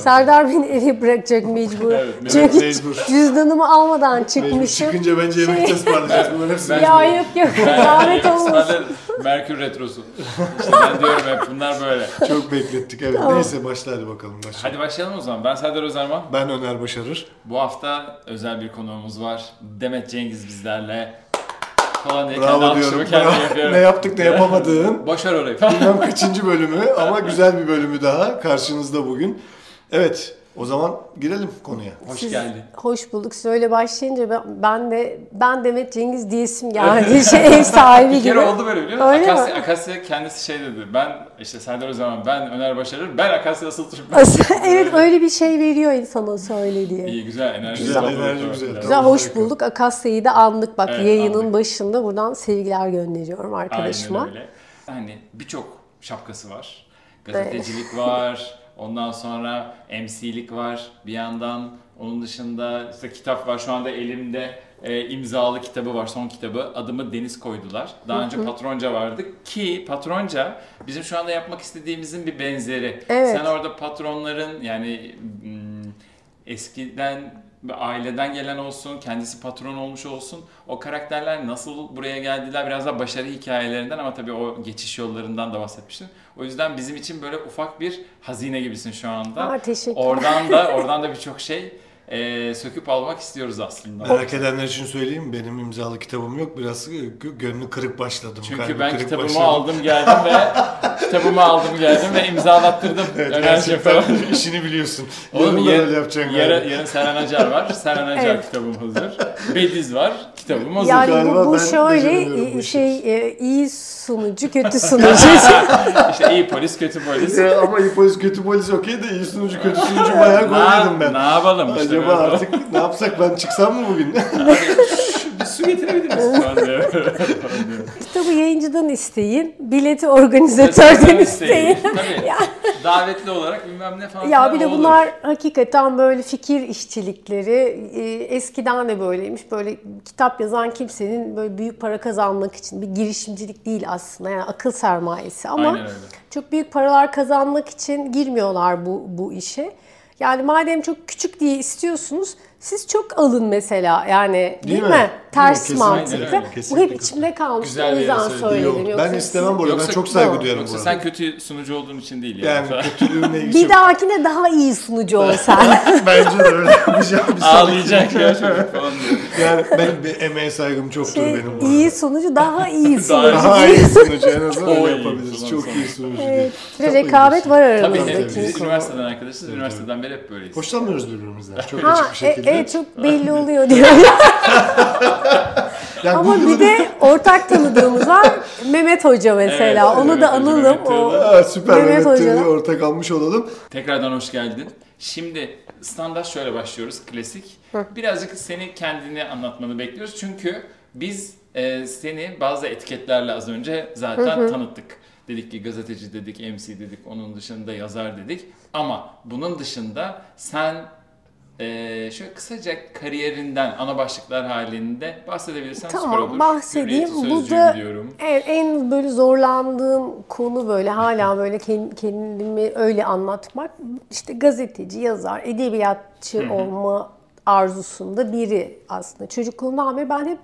Serdar beni eve bırakacak mecbur. Evet, Çünkü mecbur. cüzdanımı almadan Mecbur çıkmışım. çıkınca bence yemekte ısmarlayacağız. Bunların hepsini. Ben- Ya yok yok zahmet olmasın. Merkür Retrosu. İşte ben diyorum hep bunlar böyle. Çok beklettik evet. Tamam. Neyse başla hadi bakalım. Başla. Hadi başlayalım o zaman. Ben Serdar Özerman. Ben Öner Başarır. Bu hafta özel bir konuğumuz var. Demet Cengiz bizlerle. Falan diye kendi Bravo alkışımı diyorum. kendim Bravo. yapıyorum. ne yaptık ne yapamadığın. Boşver orayı. Bilmem kaçıncı bölümü ama güzel bir bölümü daha karşınızda bugün. Evet o zaman girelim konuya. Hoş Siz- geldin. Hoş bulduk. Siz öyle başlayınca ben, ben de ben Demet Cengiz diyesim geldi. şey, ev sahibi Bir gibi. kere oldu böyle biliyor musun? Öyle mi? Akasya, Akasya kendisi şey dedi. Ben işte Serdar Özerman, ben Öner Başarır, ben Akasya Asıl Türk. evet öyle bir şey veriyor insana söyle diye. İyi güzel enerji. Güzel, enerji güzel. Evet. Güzel, Tamam, hoş bulduk. Akasya'yı da andık. Bak Evet, yayının andık. başında buradan sevgiler gönderiyorum arkadaşıma. Aynen öyle. Hani birçok şapkası var. Gazetecilik var. Ondan sonra MC'lik var bir yandan. Onun dışında işte kitap var. Şu anda elimde e, imzalı kitabı var. Son kitabı. Adımı Deniz koydular. Daha önce Patronca vardı ki Patronca bizim şu anda yapmak istediğimizin bir benzeri. Evet. Sen orada patronların yani eskiden aileden gelen olsun, kendisi patron olmuş olsun. O karakterler nasıl buraya geldiler biraz daha başarı hikayelerinden ama tabii o geçiş yollarından da bahsetmiştin. O yüzden bizim için böyle ufak bir hazine gibisin şu anda. Aa, teşekkürler. Oradan da oradan da birçok şey e, söküp almak istiyoruz aslında. Merak edenler için söyleyeyim benim imzalı kitabım yok. Biraz gö- gönlü kırık başladım. Çünkü ben kırık kitabımı başladım. aldım geldim ve kitabımı aldım geldim ve imzalattırdım. Evet, falan. işini biliyorsun. Oğlum yarın, öyle yapacaksın yarın, galiba. yarın Seren Acar var. Seren Acar Evet. kitabım hazır. Bediz var. Kitabım hazır. Yani Galiba bu, bu şöyle e, işi. şey e, iyi sunucu kötü sunucu. işte iyi polis kötü polis. Ya ama iyi polis kötü polis okey de iyi sunucu kötü sunucu bayağı koymadım ben. ne yapalım işte. Acaba artık ne yapsak ben çıksam mı bugün? bir su getirebilir misin? Falan diyor. Kitabı yayıncıdan isteyin, bileti organizatörden isteyin. Tabii. Davetli olarak bilmem ne falan. Ya bir de olur. bunlar hakikaten böyle fikir işçilikleri e, eskiden de böyleymiş. Böyle kitap yazan kimsenin böyle büyük para kazanmak için bir girişimcilik değil aslında. Yani akıl sermayesi ama çok büyük paralar kazanmak için girmiyorlar bu bu işe. Yani madem çok küçük diye istiyorsunuz siz çok alın mesela yani değil, Değil mi? mi? Ters Değil mi? Mantıklı. Bu hep içimde kalmış. Güzel o bir yüzden söyledim. Yoksa ben istemem bu arada. Ben çok saygı Yok. duyarım Yoksa bu sen kötü sunucu olduğun için değil Yani yani. kötülüğümle ilgisi Bir dahakine daha iyi sunucu ol sen. Bence de öyle yapacağım. Bir sonraki- Ağlayacak ya çocuk falan diyor. Yani benim bir emeğe saygım çoktur Şey, benim bu arada. iyi sunucu daha iyi Daha sunucu. Daha iyi sunucu en azından O öyle yapabiliriz. Çok iyi sunucu Evet. Çok rekabet var Tabii aramızda. kim biz üniversiteden arkadaşız. Tabii, Üniversiteden beri hep böyleyiz. Hoşlanmıyoruz birbirimizden. Çok açık bir e, şekilde. evet çok belli oluyor diyor. Yani Ama bir de ortak tanıdığımız var. Mehmet Hoca mesela. Evet, Onu Mehmet da analım. Mehmet O. Aa, süper Mehmet Mehmet. Hoca'dan ortak almış olalım. Tekrardan hoş geldin. Şimdi standart şöyle başlıyoruz klasik. Birazcık seni kendini anlatmanı bekliyoruz. Çünkü biz e, seni bazı etiketlerle az önce zaten tanıttık. Dedik ki gazeteci dedik, MC dedik, onun dışında yazar dedik. Ama bunun dışında sen e, şöyle kısaca kariyerinden ana başlıklar halinde bahsedebilirsen süper olur. Tamam bahsedeyim. Bu da evet, en böyle zorlandığım konu böyle hala böyle ken- kendimi öyle anlatmak. İşte gazeteci, yazar, edebiyatçı olma arzusunda biri aslında. Çocukluğumdan beri ben hep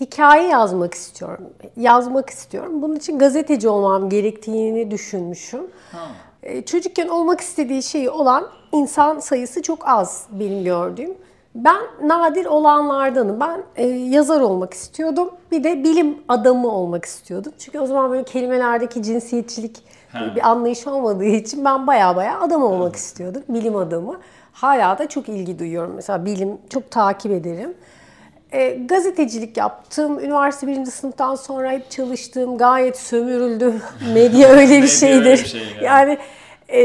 hikaye yazmak istiyorum. Yazmak istiyorum. Bunun için gazeteci olmam gerektiğini düşünmüşüm. Ha. E, Çocukken olmak istediği şeyi olan insan sayısı çok az benim gördüğüm. Ben nadir olanlardanım. Ben e, yazar olmak istiyordum. Bir de bilim adamı olmak istiyordum. Çünkü o zaman böyle kelimelerdeki cinsiyetçilik Ha. bir anlayış olmadığı için ben baya baya adam olmak istiyordum. Bilim adamı. Hala da çok ilgi duyuyorum. Mesela bilim çok takip ederim. E, gazetecilik yaptım. Üniversite birinci sınıftan sonra hep çalıştım. Gayet sömürüldüm. Medya öyle bir şeydir. öyle bir şey yani. yani e,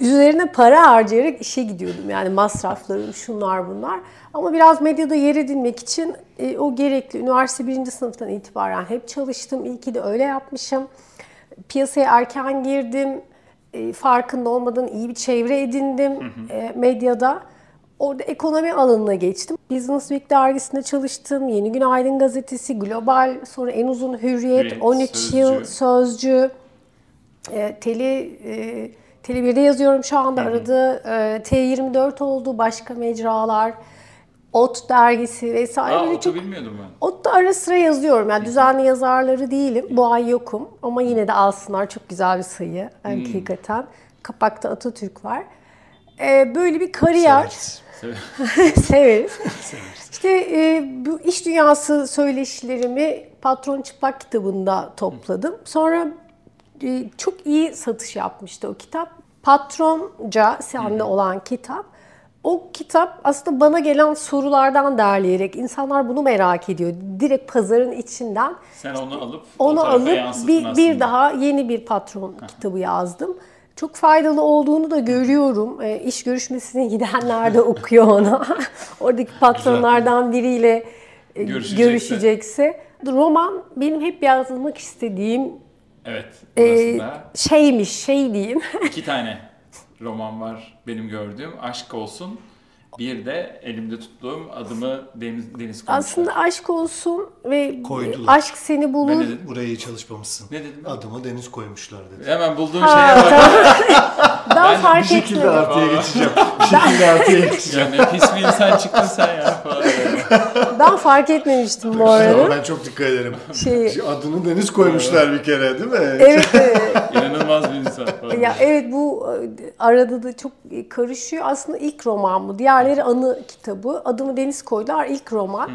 üzerine para harcayarak işe gidiyordum. Yani masraflarım şunlar bunlar. Ama biraz medyada yer edinmek için e, o gerekli. Üniversite birinci sınıftan itibaren hep çalıştım. İyi ki de öyle yapmışım. Piyasaya erken girdim. E, farkında olmadan iyi bir çevre edindim e, medyada. Orada ekonomi alanına geçtim. Business Week dergisinde çalıştım. Yeni Günaydın gazetesi, Global, sonra en uzun Hürriyet, Hürriyet, 13 yıl Sözcü. Sözcü, e, tele e, Tele1'de yazıyorum şu anda. Arada e, T24 oldu, başka mecralar, Ot dergisi vesaire. Aa, otu çok bilmiyordum ben. Ot'ta ara sıra yazıyorum. Yani düzenli yazarları değilim. Bu ay yokum. Ama yine de alsınlar. Çok güzel bir sayı. Hakikaten. Kapakta Atatürk var. Ee, böyle bir kariyer. Severiz. Severiz. İşte e, bu iş dünyası söyleşilerimi Patron Çıplak kitabında topladım. Sonra e, çok iyi satış yapmıştı o kitap. Patronca sende olan kitap. O kitap aslında bana gelen sorulardan derleyerek insanlar bunu merak ediyor. Direkt pazarın içinden Sen onu alıp onu alıp bir, bir daha yeni bir patron kitabı yazdım. Çok faydalı olduğunu da görüyorum. E, iş görüşmesine gidenler de okuyor onu. Oradaki patronlardan biriyle e, Görüşecekse. görüşecekse. Roman benim hep yazmak istediğim Evet. e, şeymiş, şey diyeyim. iki tane roman var benim gördüğüm. Aşk olsun. Bir de elimde tuttuğum adımı Deniz, Deniz koymuşlar. Aslında aşk olsun ve Koydular. aşk seni bulur. ne dedim? Buraya iyi çalışmamışsın. Ne dedim? Adımı deniz koymuşlar dedi. Hemen bulduğum şeye bak. Ben, Ben fark Bir şekilde etmedim. artıya geçeceğim. Bir şekilde artıya geçeceğim. Ya ne pis bir insan çıktın sen ya falan. Ben fark etmemiştim bu arada. ben çok dikkat ederim. Şey, Adını deniz koymuşlar bir kere değil mi? evet, evet. İnanılmaz bir insan. Ya evet bu e, arada da çok karışıyor. Aslında ilk roman bu. Diğerleri anı kitabı. Adımı Deniz koydular ilk roman.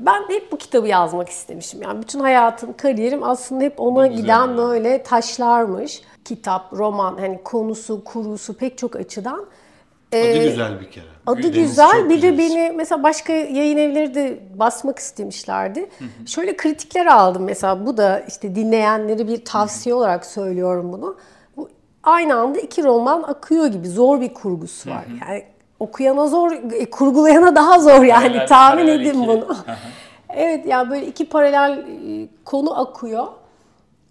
Ben hep bu kitabı yazmak istemişim. Yani bütün hayatım, kariyerim aslında hep ona güzel giden ya. böyle taşlarmış. Kitap, roman, hani konusu, kurusu pek çok açıdan. Adı güzel bir kere. Adı Deniz güzel. Bir de beni mesela başka yayın evleri de basmak istemişlerdi. Şöyle kritikler aldım mesela. Bu da işte dinleyenlere bir tavsiye olarak söylüyorum bunu. Bu aynı anda iki roman akıyor gibi zor bir kurgusu var. Yani okuyana zor, e, kurgulayana daha zor yani Paralel- tahmin paralel edin iki. bunu. evet yani böyle iki paralel e, konu akıyor.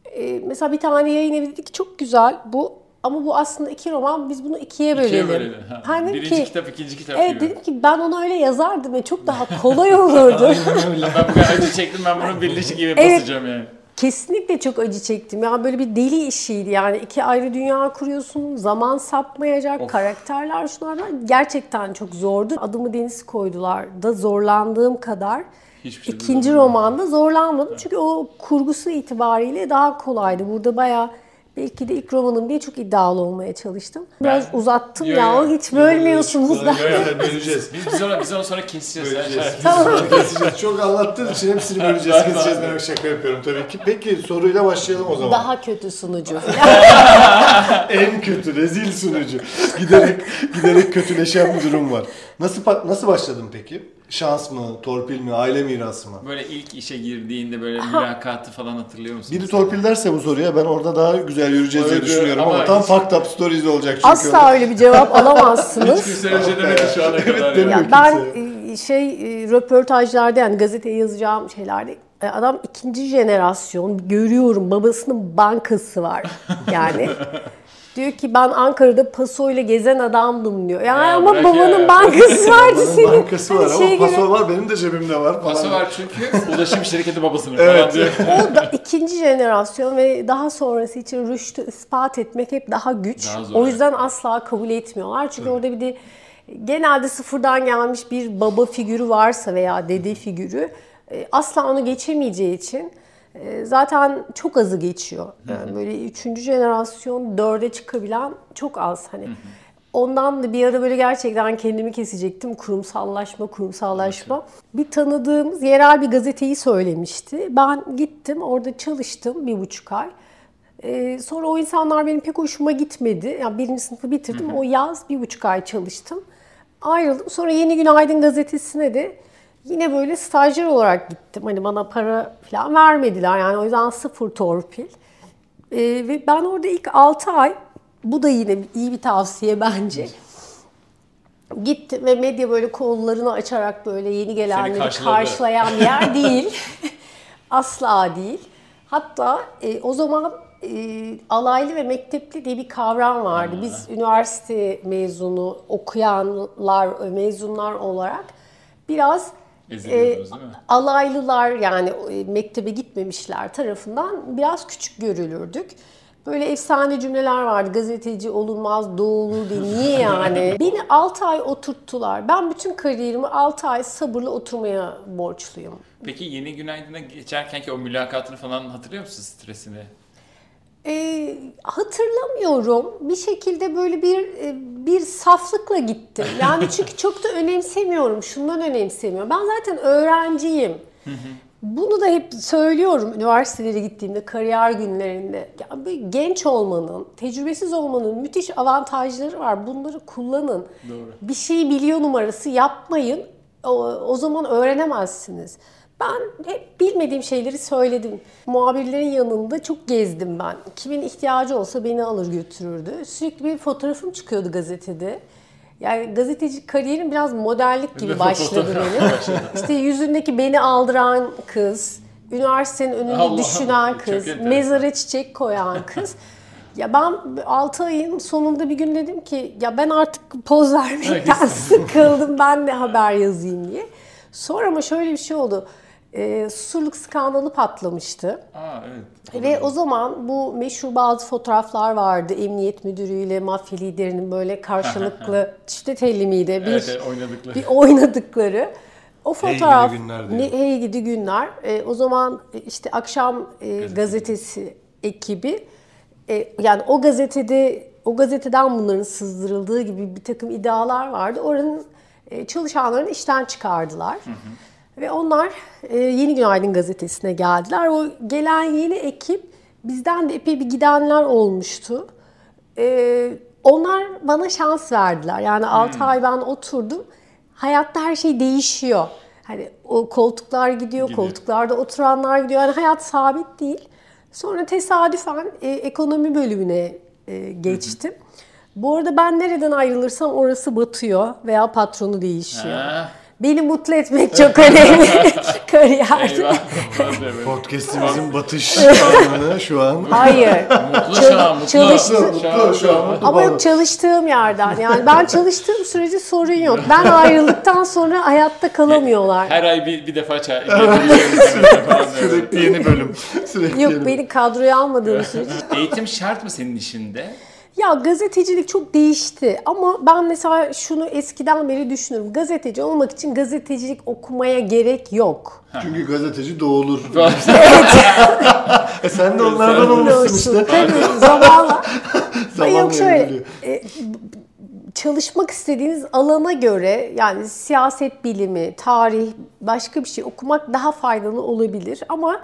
E, mesela bir tane yayın evi dedi ki çok güzel bu ama bu aslında iki roman biz bunu ikiye bölelim. İkiye bölelim. Ha. Birinci ki, kitap, ikinci kitap Evet gibi. dedim ki ben onu öyle yazardım ve çok daha kolay olurdu. Ben bu kadar acı çektim ben bunu birleşik gibi Evet. basacağım yani. Kesinlikle çok acı çektim. Yani böyle bir deli işiydi yani. iki ayrı dünya kuruyorsun, zaman sapmayacak, karakterler şunlardan. Gerçekten çok zordu. Adımı Deniz koydular da zorlandığım kadar. Hiçbir şeyde İkinci romanda zorlanmadım. Çünkü o kurgusu itibariyle daha kolaydı. Burada bayağı belki de ilk romanım diye çok iddialı olmaya çalıştım. Biraz Ben- uzattım Yo, ya. yo. Hiç bölmüyorsunuz da. Yok yok böleceğiz. Biz, biz, onu, biz onu sonra keseceğiz. Böleceğiz. Bunu keseceğiz. Çok anlattığın için hepsini böleceğiz, keseceğiz. Ben şaka yapıyorum tabii ki. Peki soruyla başlayalım o zaman. Daha kötü sunucu. En kötü, rezil sunucu. Giderek giderek kötüleşen bir durum var. Nasıl nasıl başladın peki? Şans mı, torpil mi, aile mirası mı? Böyle ilk işe girdiğinde böyle mülakatı falan hatırlıyor musun? Biri torpil derse bu soruya ben orada daha güzel yürüyeceğiz diye Evet, çünüyorum ama, ama tam hiç- fucked up stories olacak çünkü. Asla öyle bir cevap alamazsınız. Hiç kimse demedi şu ana Evet, kadar. ya. Ya ben e, şey e, röportajlarda yani gazeteye yazacağım şeylerde e, adam ikinci jenerasyon görüyorum babasının bankası var yani. diyor ki ben Ankara'da pasoyla gezen adamdım diyor. Ya, Ya ama babanın ya. bankası vardı senin. bankası var Hani ama şey paso gibi- var benim de cebimde var. Paso var çünkü ulaşım şirketi babasının Evet. falan diyor. O da ikinci jenerasyon ve daha sonrası için rüştü ispat etmek hep daha güç. Daha o yüzden asla kabul etmiyorlar. Çünkü orada bir de genelde sıfırdan gelmiş bir baba figürü varsa veya dede figürü e, asla onu geçemeyeceği için zaten çok azı geçiyor. Yani böyle üçüncü jenerasyon dörde çıkabilen çok az hani. Ondan da bir ara böyle gerçekten kendimi kesecektim. Kurumsallaşma, kurumsallaşma. Bir tanıdığımız yerel bir gazeteyi söylemişti. Ben gittim, orada çalıştım bir buçuk ay. Ee, sonra o insanlar benim pek hoşuma gitmedi. Yani birinci sınıfı bitirdim. O yaz bir buçuk ay çalıştım. Ayrıldım. Sonra Yeni Günaydın gazetesine de yine böyle stajyer olarak gittim. Hani bana para falan vermediler. Yani o yüzden sıfır torpil. Ee, ve ben orada ilk 6 ay, bu da yine iyi bir tavsiye bence. Gittim ve medya böyle kollarını açarak böyle yeni gelenleri karşılayan bir yer değil. Asla değil. Hatta e, o zaman e, alaylı ve mektepli diye bir kavram vardı. Biz üniversite mezunu okuyanlar, mezunlar olarak biraz Eziliyordunuz değil mi? alaylılar yani e, mektebe gitmemişler tarafından biraz küçük görülürdük. Böyle efsane cümleler vardı. Gazeteci olunmaz, doğulu diye. Niye yani? Beni 6 ay oturttular. Ben bütün kariyerimi 6 ay sabırla oturmaya borçluyum. Peki Yeni Günaydın'a geçerkenki o mülakatını falan hatırlıyor musun stresini? Ee, hatırlamıyorum. Bir şekilde böyle bir e, bir saflıkla gittim. Yani çünkü çok da önemsemiyorum. Şundan önemsemiyorum. Ben zaten öğrenciyim. Bunu da hep söylüyorum üniversitelere gittiğimde, kariyer günlerinde. Ya bir genç olmanın, tecrübesiz olmanın müthiş avantajları var. Bunları kullanın. Doğru. Bir şeyi biliyor numarası yapmayın. O, o zaman öğrenemezsiniz. Ben hep bilmediğim şeyleri söyledim. Muhabirlerin yanında çok gezdim ben. Kimin ihtiyacı olsa beni alır götürürdü. Sürekli bir fotoğrafım çıkıyordu gazetede. Yani gazeteci kariyerim biraz modellik gibi başladı benim. İşte yüzündeki beni aldıran kız, üniversitenin önünde Allah, düşünen kız, mezara çiçek koyan kız. Ya ben 6 ayın sonunda bir gün dedim ki ya ben artık poz vermekten sıkıldım ben de haber yazayım diye. Sonra ama şöyle bir şey oldu. Ee, susurluk skandalı patlamıştı. Aa evet. Ve o zaman bu meşhur bazı fotoğraflar vardı. Emniyet müdürüyle mafya liderinin böyle karşılıklı işte telli miydi? Bir, Evet, evet, oynadıkları. bir oynadıkları. O Hey gidi fotoğraf, günler ne, hey gidi günler. E, o zaman e, işte akşam e, gazetesi ekibi, e, yani o gazetede, o gazeteden bunların sızdırıldığı gibi bir takım iddialar vardı. Oranın e, çalışanlarını işten çıkardılar. Ve onlar e, Yeni Günaydın gazetesine geldiler. O gelen yeni ekip bizden de epey bir gidenler olmuştu. E, onlar bana şans verdiler. Yani 6 ay ben oturdum. Hayatta her şey değişiyor. Hani o koltuklar gidiyor, Gidiyor. koltuklarda oturanlar gidiyor. Yani hayat sabit değil. Sonra tesadüfen e, ekonomi bölümüne e, geçtim. Bu arada ben nereden ayrılırsam orası batıyor veya patronu değişiyor. Ha. Beni mutlu etmek çok önemli kariyerde. Podcast'imizin batış anını şu an. Hayır. Mutlu şu an mutlu. Çalıştı- Mutlu şu an. Ama yok çalıştığım yerden yani ben çalıştığım sürece sorun yok. Ben ayrıldıktan sonra hayatta kalamıyorlar. Her ay bir, bir defa çay. Sürekli yeni bölüm. Sürekli Yok yeni. beni kadroya almadığım sürece. Eğitim şart mı senin işinde? Ya gazetecilik çok değişti ama ben mesela şunu eskiden beri düşünürüm. Gazeteci olmak için gazetecilik okumaya gerek yok. Çünkü gazeteci doğulur. e sen de onlardan olmuşsun işte. Tabii zamanla. Zamanla yok şöyle e, çalışmak istediğiniz alana göre yani siyaset bilimi, tarih, başka bir şey okumak daha faydalı olabilir ama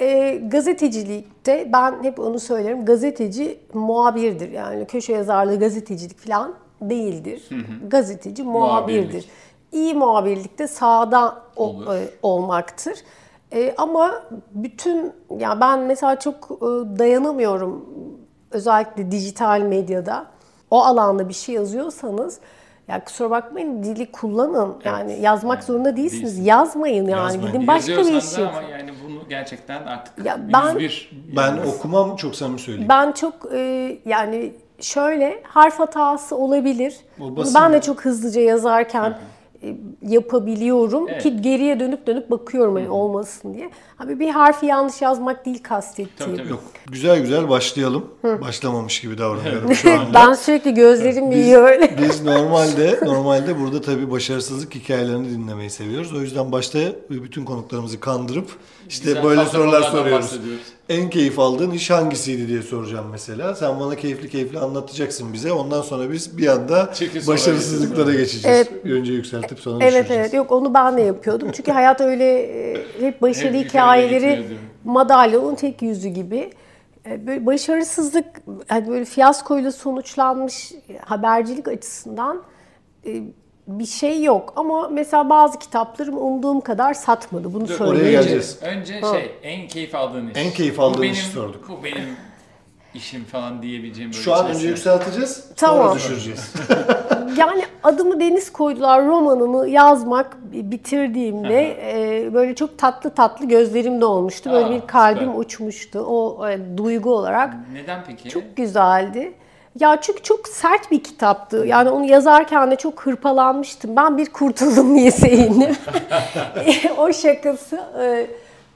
e, gazetecilikte ben hep onu söylerim gazeteci muhabirdir yani köşe yazarlığı gazetecilik falan değildir. Gazeteci muhabirdir. Muhabirlik. İyi muhabirlikte sahada o- e, olmaktır. E, ama bütün ya ben mesela çok e, dayanamıyorum özellikle dijital medyada o alanda bir şey yazıyorsanız ya kusura bakmayın dili kullanın. Yani yazmak zorunda değilsiniz. değilsin. Yazmayın yani. Yazmayın. Gidin başka bir iş yapın. ama yani bunu gerçekten artık Ya ben- 101. Ben okumam çok samimi söyleyeyim. Ben çok e, yani şöyle harf hatası olabilir. Ben de çok hızlıca yazarken e, yapabiliyorum Evet. ki geriye dönüp dönüp bakıyorum hani olmasın diye. Abi bir harfi yanlış yazmak değil kastettiğim. Tabii, tabii. Yok. Güzel güzel başlayalım. Başlamamış gibi davranıyorum şu anda. Ben sürekli gözlerim yiyor öyle. Biz normalde normalde burada tabii başarısızlık hikayelerini dinlemeyi seviyoruz. O yüzden başta bütün konuklarımızı kandırıp işte Güzel böyle sorular soruyoruz. En keyif aldığın iş hangisiydi diye soracağım mesela. Sen bana keyifli keyifli anlatacaksın bize. Ondan sonra biz bir anda Çekil başarısızlıklara geçeceğiz. Önce yükseltip sonra Evet düşüreceğiz. evet yok onu ben de yapıyordum. Çünkü hayat öyle e, hep başarı Hep hikayeleri madalyonun tek yüzü gibi. E, Böyle başarısızlık hani böyle fiyaskoyla sonuçlanmış habercilik açısından e, bir şey yok. Ama mesela bazı kitaplarım umduğum kadar satmadı. Bunu Dur, oraya söyleyeyim. geleceğiz. Önce şey en keyif aldığın iş. En keyif Bu aldığın benim- işi sorduk. Bu benim işim falan diyebileceğim böyle Şu an şey. önce yükselteceğiz, sonra Tamam. düşüreceğiz. Yani adımı Deniz koydular romanını yazmak bitirdiğimde e, böyle çok tatlı tatlı gözlerim dolmuştu. Böyle Aa, bir kalbim süper. uçmuştu. O e, duygu olarak Neden peki? çok güzeldi. Ya çünkü çok sert bir kitaptı. Yani onu yazarken de çok hırpalanmıştım. Ben bir kurtuldum diye sevindim. o şakası. e,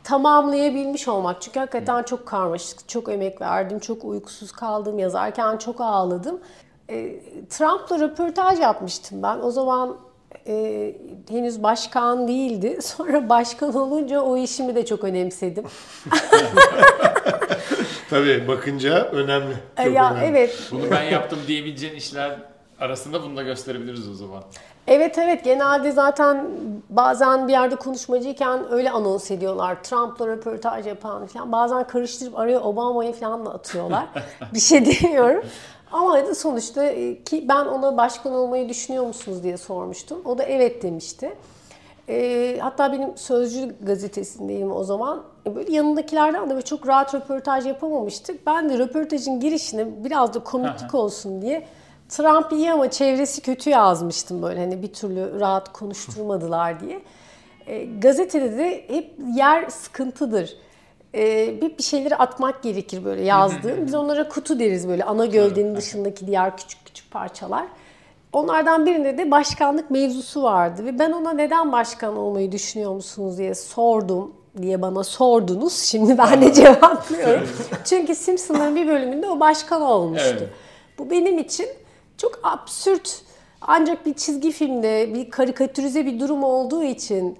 tamamlayabilmiş olmak. Çünkü hakikaten çok karmaşık, çok emek verdim, çok uykusuz kaldım, yazarken çok ağladım. E, Trump'la röportaj yapmıştım ben. O zaman e, henüz başkan değildi. Sonra başkan olunca o işimi de çok önemsedim. Tabii bakınca önemli. Çok E, ya önemli. evet. Bunu ben yaptım diyebileceğin işler arasında bunu da gösterebiliriz o zaman. Evet evet genelde zaten bazen bir yerde konuşmacıyken öyle anons ediyorlar. Trump'la röportaj yapan falan. Bazen karıştırıp araya Obama'yı falan da atıyorlar. bir şey demiyorum. Ama da sonuçta e, ki ben ona başkan olmayı düşünüyor musunuz diye sormuştum. O da evet demişti. E, hatta benim Sözcü gazetesindeyim o zaman. E, böyle yanındakilerden de böyle çok rahat röportaj yapamamıştık. Ben de röportajın girişine biraz da komiklik olsun diye Trump iyi ama çevresi kötü yazmıştım böyle hani bir türlü rahat konuşturmadılar diye. E, gazetede de hep yer sıkıntıdır. E, bir bir şeyleri atmak gerekir böyle yazdığım. Biz onlara kutu deriz böyle ana gövdenin dışındaki diğer küçük küçük parçalar. Onlardan birinde de başkanlık mevzusu vardı ve ben ona neden başkan olmayı düşünüyor musunuz diye sordum diye bana sordunuz. Şimdi ben de cevaplıyorum. Çünkü Simpson'ların bir bölümünde o başkan olmuştu. Evet. Bu benim için çok absürt ancak bir çizgi filmde bir karikatürize bir durum olduğu için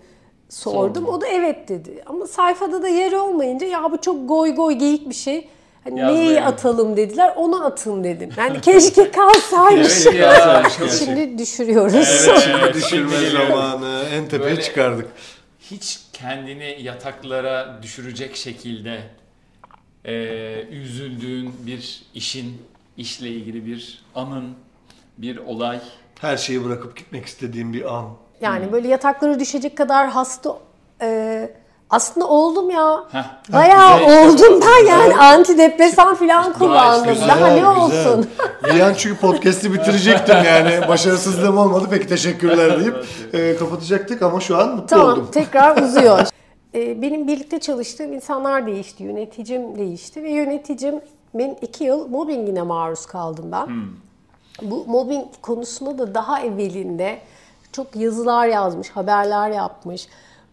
sordum. Sordum. O da evet dedi. Ama sayfada da yer olmayınca ya bu çok goy goy geyik bir şey. Hani neyi atalım dediler. Onu atın dedim. Yani keşke kalsaymış. Evet ya, Şimdi düşürüyoruz. Evet, Şimdi düşürme zamanı. En tepeye Böyle- çıkardık. Hiç kendini yataklara düşürecek şekilde eee, üzüldüğün bir işin, işle ilgili bir anın, bir olay. Her şeyi bırakıp gitmek istediğim bir an. Yani böyle yataklara düşecek kadar hasta e, aslında oldum ya. Heh. Bayağı Güzel işte. oldum ben yani antidepresan falan kullandım. güzel, Daha ne güzel. olsun? Bir an çünkü podcast'i bitirecektim yani. Başarısızlığım olmadı. Peki teşekkürler deyip e, kapatacaktık ama şu an mutlu Tamam oldum. tekrar uzuyor. Ee, Benim birlikte çalıştığım insanlar değişti, yöneticim değişti ve yöneticimin iki yıl mobbingine maruz kaldım ben. Bu mobbing konusunda da daha evvelinde çok yazılar yazmış, haberler yapmış.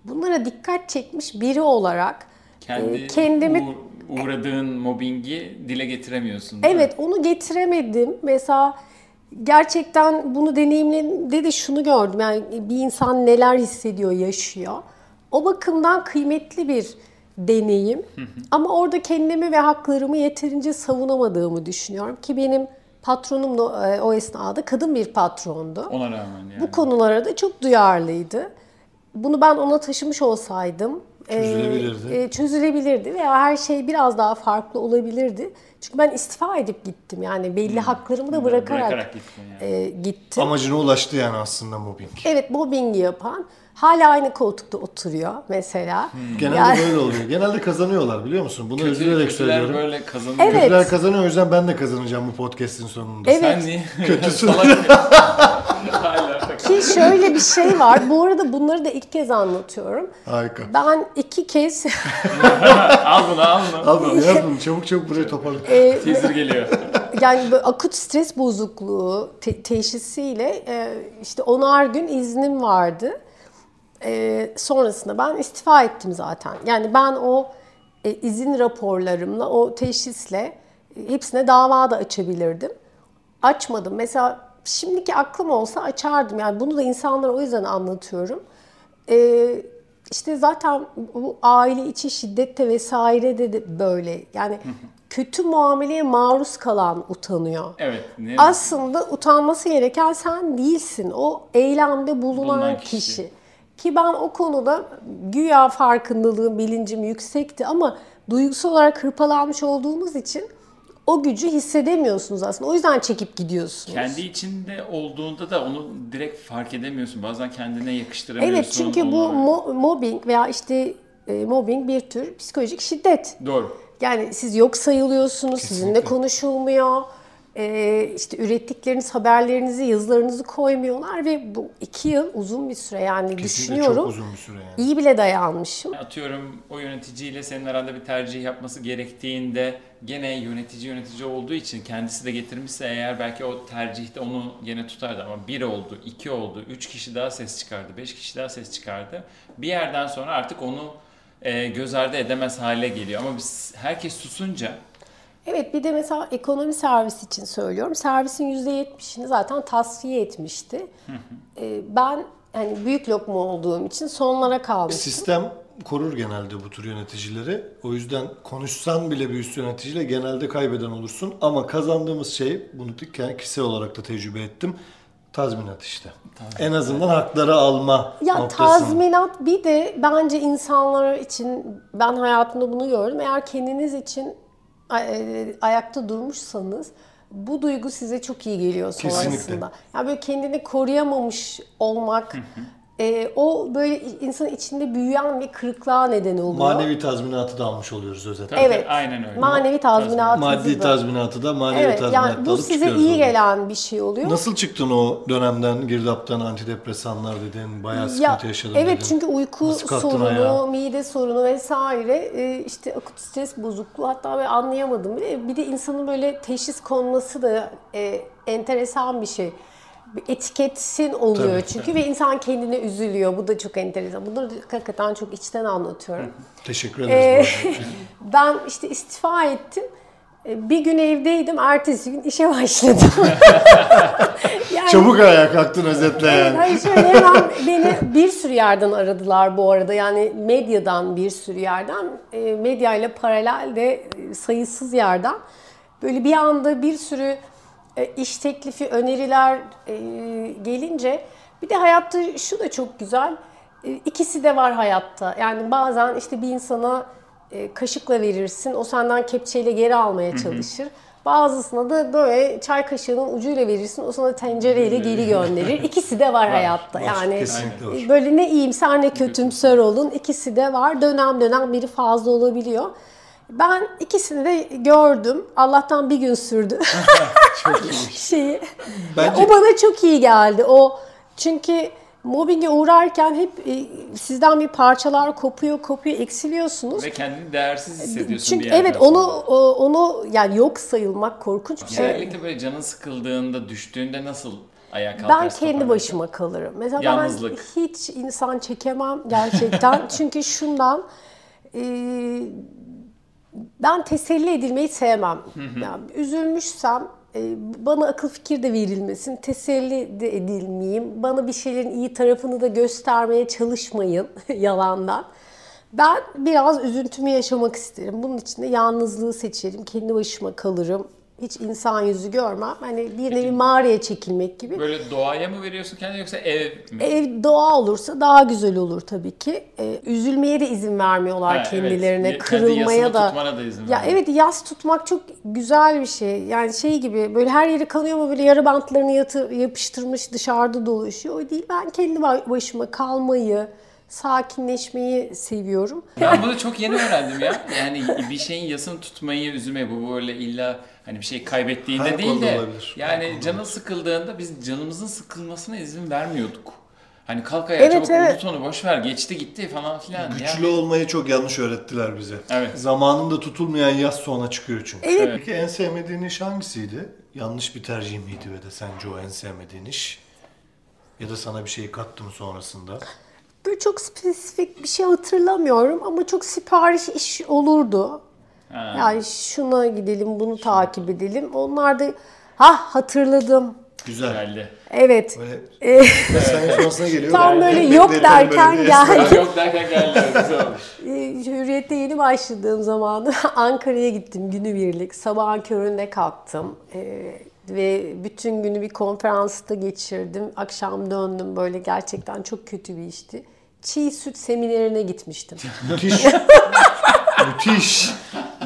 Bunlara dikkat çekmiş biri olarak Kendi e, kendimi uğ- uğradığın mobbingi dile getiremiyorsun. mi? Evet onu getiremedim. Mesela gerçekten bunu deneyimlerinde de şunu gördüm. Yani bir insan neler hissediyor, yaşıyor. O bakımdan kıymetli bir deneyim. Ama orada kendimi ve haklarımı yeterince savunamadığımı düşünüyorum. Ki benim patronum da e, o esnada kadın bir patrondu. Ona rağmen yani. Bu konulara da çok duyarlıydı. Bunu ben ona taşımış olsaydım e, Çözülebilirdi. e, çözülebilirdi veya her şey biraz daha farklı olabilirdi. Çünkü ben istifa edip gittim yani belli haklarımı da bırakarak, Bırakarak gittin yani. e, gittim. Amacına ulaştı yani aslında mobbing. Evet mobbingi yapan hala aynı koltukta oturuyor mesela. Genelde Yani- böyle oluyor. Genelde kazanıyorlar biliyor musun? Bunu Kötü- üzülerek kötüler söylüyorum. böyle kazanıyor. Evet. Kötüler kazanıyor o yüzden ben de kazanacağım bu podcast'in sonunda. Evet. Sen niye? Kötüsün. Ki şöyle bir şey var. Bu arada bunları da ilk kez anlatıyorum. Harika. Ben iki kez al bunu al bunu. Al bunu yaz bunu çabuk çabuk buraya toparla. e, Teaser geliyor. yani böyle akut stres bozukluğu te- teşhisiyle e, işte onar gün iznim vardı. E, sonrasında ben istifa ettim zaten. Yani ben o e, izin raporlarımla, o teşhisle e, hepsine dava da açabilirdim. Açmadım. Mesela şimdiki aklım olsa açardım. Yani bunu da insanlara o yüzden anlatıyorum. E, işte zaten bu aile içi şiddette vesairede de böyle. Yani kötü muameleye maruz kalan utanıyor. Evet. Ne? Aslında utanması gereken sen değilsin. O eylemde bulunan, Bulunan kişi. kişi. Ki ben o konuda güya farkındalığım, bilincim yüksekti ama duygusal olarak hırpalanmış olduğumuz için o gücü hissedemiyorsunuz aslında. O yüzden çekip gidiyorsunuz. Kendi içinde olduğunda da onu direkt fark edemiyorsun. Bazen kendine yakıştıramıyorsun. Evet çünkü bu onu. mo- mobbing veya işte e, mobbing bir tür psikolojik şiddet. Doğru. Yani siz yok sayılıyorsunuz, sizinle konuşulmuyor. Ee, işte ürettikleriniz, haberlerinizi, yazılarınızı koymuyorlar ve bu iki yıl uzun bir süre yani Kesinlikle düşünüyorum. çok uzun bir süre yani. İyi bile dayanmışım. Atıyorum o yöneticiyle senin aranda bir tercih yapması gerektiğinde gene yönetici yönetici olduğu için kendisi de getirmişse eğer belki o tercihte onu gene tutardı ama bir oldu, iki oldu, üç kişi daha ses çıkardı, beş kişi daha ses çıkardı. Bir yerden sonra artık onu e, göz ardı edemez hale geliyor. Ama biz herkes susunca Evet bir de mesela ekonomi servisi için söylüyorum. Servisin %70'ini zaten tasfiye etmişti. Ee, ben hani büyük lokma olduğum için sonlara kalmıştım. Sistem korur genelde bu tür yöneticileri. O yüzden konuşsan bile bir üst yöneticiyle genelde kaybeden olursun. Ama kazandığımız şey, bunu kişisel olarak da tecrübe ettim. Tazminat işte. En azından hakları alma Ya noktasını. tazminat bir de bence insanlar için ben hayatımda bunu gördüm. Eğer kendiniz için ayakta durmuşsanız bu duygu size çok iyi geliyor sonrasında. Kesinlikle. Yani böyle kendini koruyamamış olmak e, o böyle insanın içinde büyüyen bir kırıklığa neden oluyor. Manevi tazminatı da almış oluyoruz özetle. Evet. aynen öyle. Manevi tazminatı. Maddi tazminatı da manevi Evet tazminatı yani da bu size iyi oradan. gelen bir şey oluyor. Nasıl çıktın o dönemden, girdaptan, antidepresanlar dedin, bayağı sıkıntı Ya, yaşadım evet dedin. çünkü uyku sorunu, ayağa? mide sorunu vesaire e, işte akut stres bozukluğu hatta ben anlayamadım bile. Bir de insanın böyle teşhis konması da e, enteresan bir şey. Bir etiketsin oluyor Tabii, çünkü ve insan kendine üzülüyor. Bu da çok enteresan. Bunları hakikaten çok içten anlatıyorum. Teşekkür Ee, ederiz. arada. ben işte istifa ettim. E, Bir gün evdeydim, ertesi gün işe başladım. yani, Çabuk ayağa kalktın özetle Evet, yani. hayır şöyle hemen beni bir sürü yerden aradılar bu arada. Yani medyadan bir sürü yerden, e, medya ile paralel de e, sayısız yerden. Böyle bir anda bir sürü iş teklifi, öneriler e, gelince bir de hayatta şu da çok güzel. E, ikisi de var hayatta. Yani bazen işte bir insana e, kaşıkla verirsin, o senden kepçeyle geri almaya çalışır. Bazısına da böyle çay kaşığının ucuyla verirsin, o sana tencereyle geri gönderir. İkisi de var, hayatta. yani var. e, böyle ne iyimser ne kötümser olun, ikisi de var. Dönem dönem biri fazla olabiliyor. Ben ikisini de gördüm. Allah'tan bir gün sürdü. Şeyi. Bence- Ya o bana çok iyi geldi. O çünkü mobbinge uğrarken hep e, sizden bir parçalar kopuyor, kopuyor, eksiliyorsunuz. Ve kendini değersiz hissediyorsun Çünkü bir evet sonra. onu o- onu yani yok sayılmak korkunç bir şey. Genellikle böyle canın sıkıldığında, düştüğünde nasıl ayağa kalkarsın? Ben kendi başıma kalırım. Mesela Yalnızlık. ben hiç insan çekemem gerçekten. Çünkü şundan e, ben teselli edilmeyi sevmem. Yani üzülmüşsem e, bana akıl fikir de verilmesin, teselli de edilmeyeyim. Bana bir şeylerin iyi tarafını da göstermeye çalışmayın yalandan. Ben biraz üzüntümü yaşamak isterim. Bunun için de yalnızlığı seçerim. Kendi başıma kalırım. Hiç insan yüzü görmem. Hani bir nevi mağaraya çekilmek gibi. Böyle doğaya mı veriyorsun kendini yoksa ev mi? Ev doğa olursa daha güzel olur tabii ki. Ee, üzülmeye de izin vermiyorlar Ha, evet. kendilerine, Kendi kırılmaya da. tutmana da izin Ya vermiyor. evet yas tutmak çok güzel bir şey. Yani şey gibi böyle her yeri kanıyor ama böyle yarı bantlarını yatı, yapıştırmış dışarıda dolaşıyor. O değil. Ben kendi ba- başıma kalmayı, sakinleşmeyi seviyorum. Ben bunu çok yeni öğrendim ya. Yani bir şeyin yasını tutmayı, üzülmeyi bu böyle illa hani bir şey kaybettiğinde Her değil de olabilir. Her yani canın sıkıldığında biz canımızın sıkılmasına izin vermiyorduk. Hani kalk ayağa Evet, çabuk evet. unut onu boş ver geçti gitti falan filan. Güçlü Ya. olmayı çok yanlış öğrettiler bize. Evet. Zamanında tutulmayan yaz sonra çıkıyor çünkü. Evet. Peki en sevmediğin iş hangisiydi? Yanlış bir tercih miydi ve de sence o en sevmediğin iş? Ya da sana bir şey kattı mı sonrasında? Böyle çok spesifik bir şey hatırlamıyorum ama çok sipariş iş olurdu. Ha. Yani şuna gidelim, bunu takip edelim. Onlar da ha hatırladım. Güzel. Geldi. Evet. Böyle sonrasına geliyor. Tam böyle yok derken böyle geldi. yok derken geldi. Güzel olmuş. Ee, Hürriyet'te yeni başladığım zamanı Ankara'ya gittim günübirlik. Sabahın köründe kalktım. Ee, ve bütün günü bir konferansta geçirdim. Akşam döndüm böyle gerçekten çok kötü bir işti. Çiğ süt seminerine gitmiştim. Müthiş. Müthiş.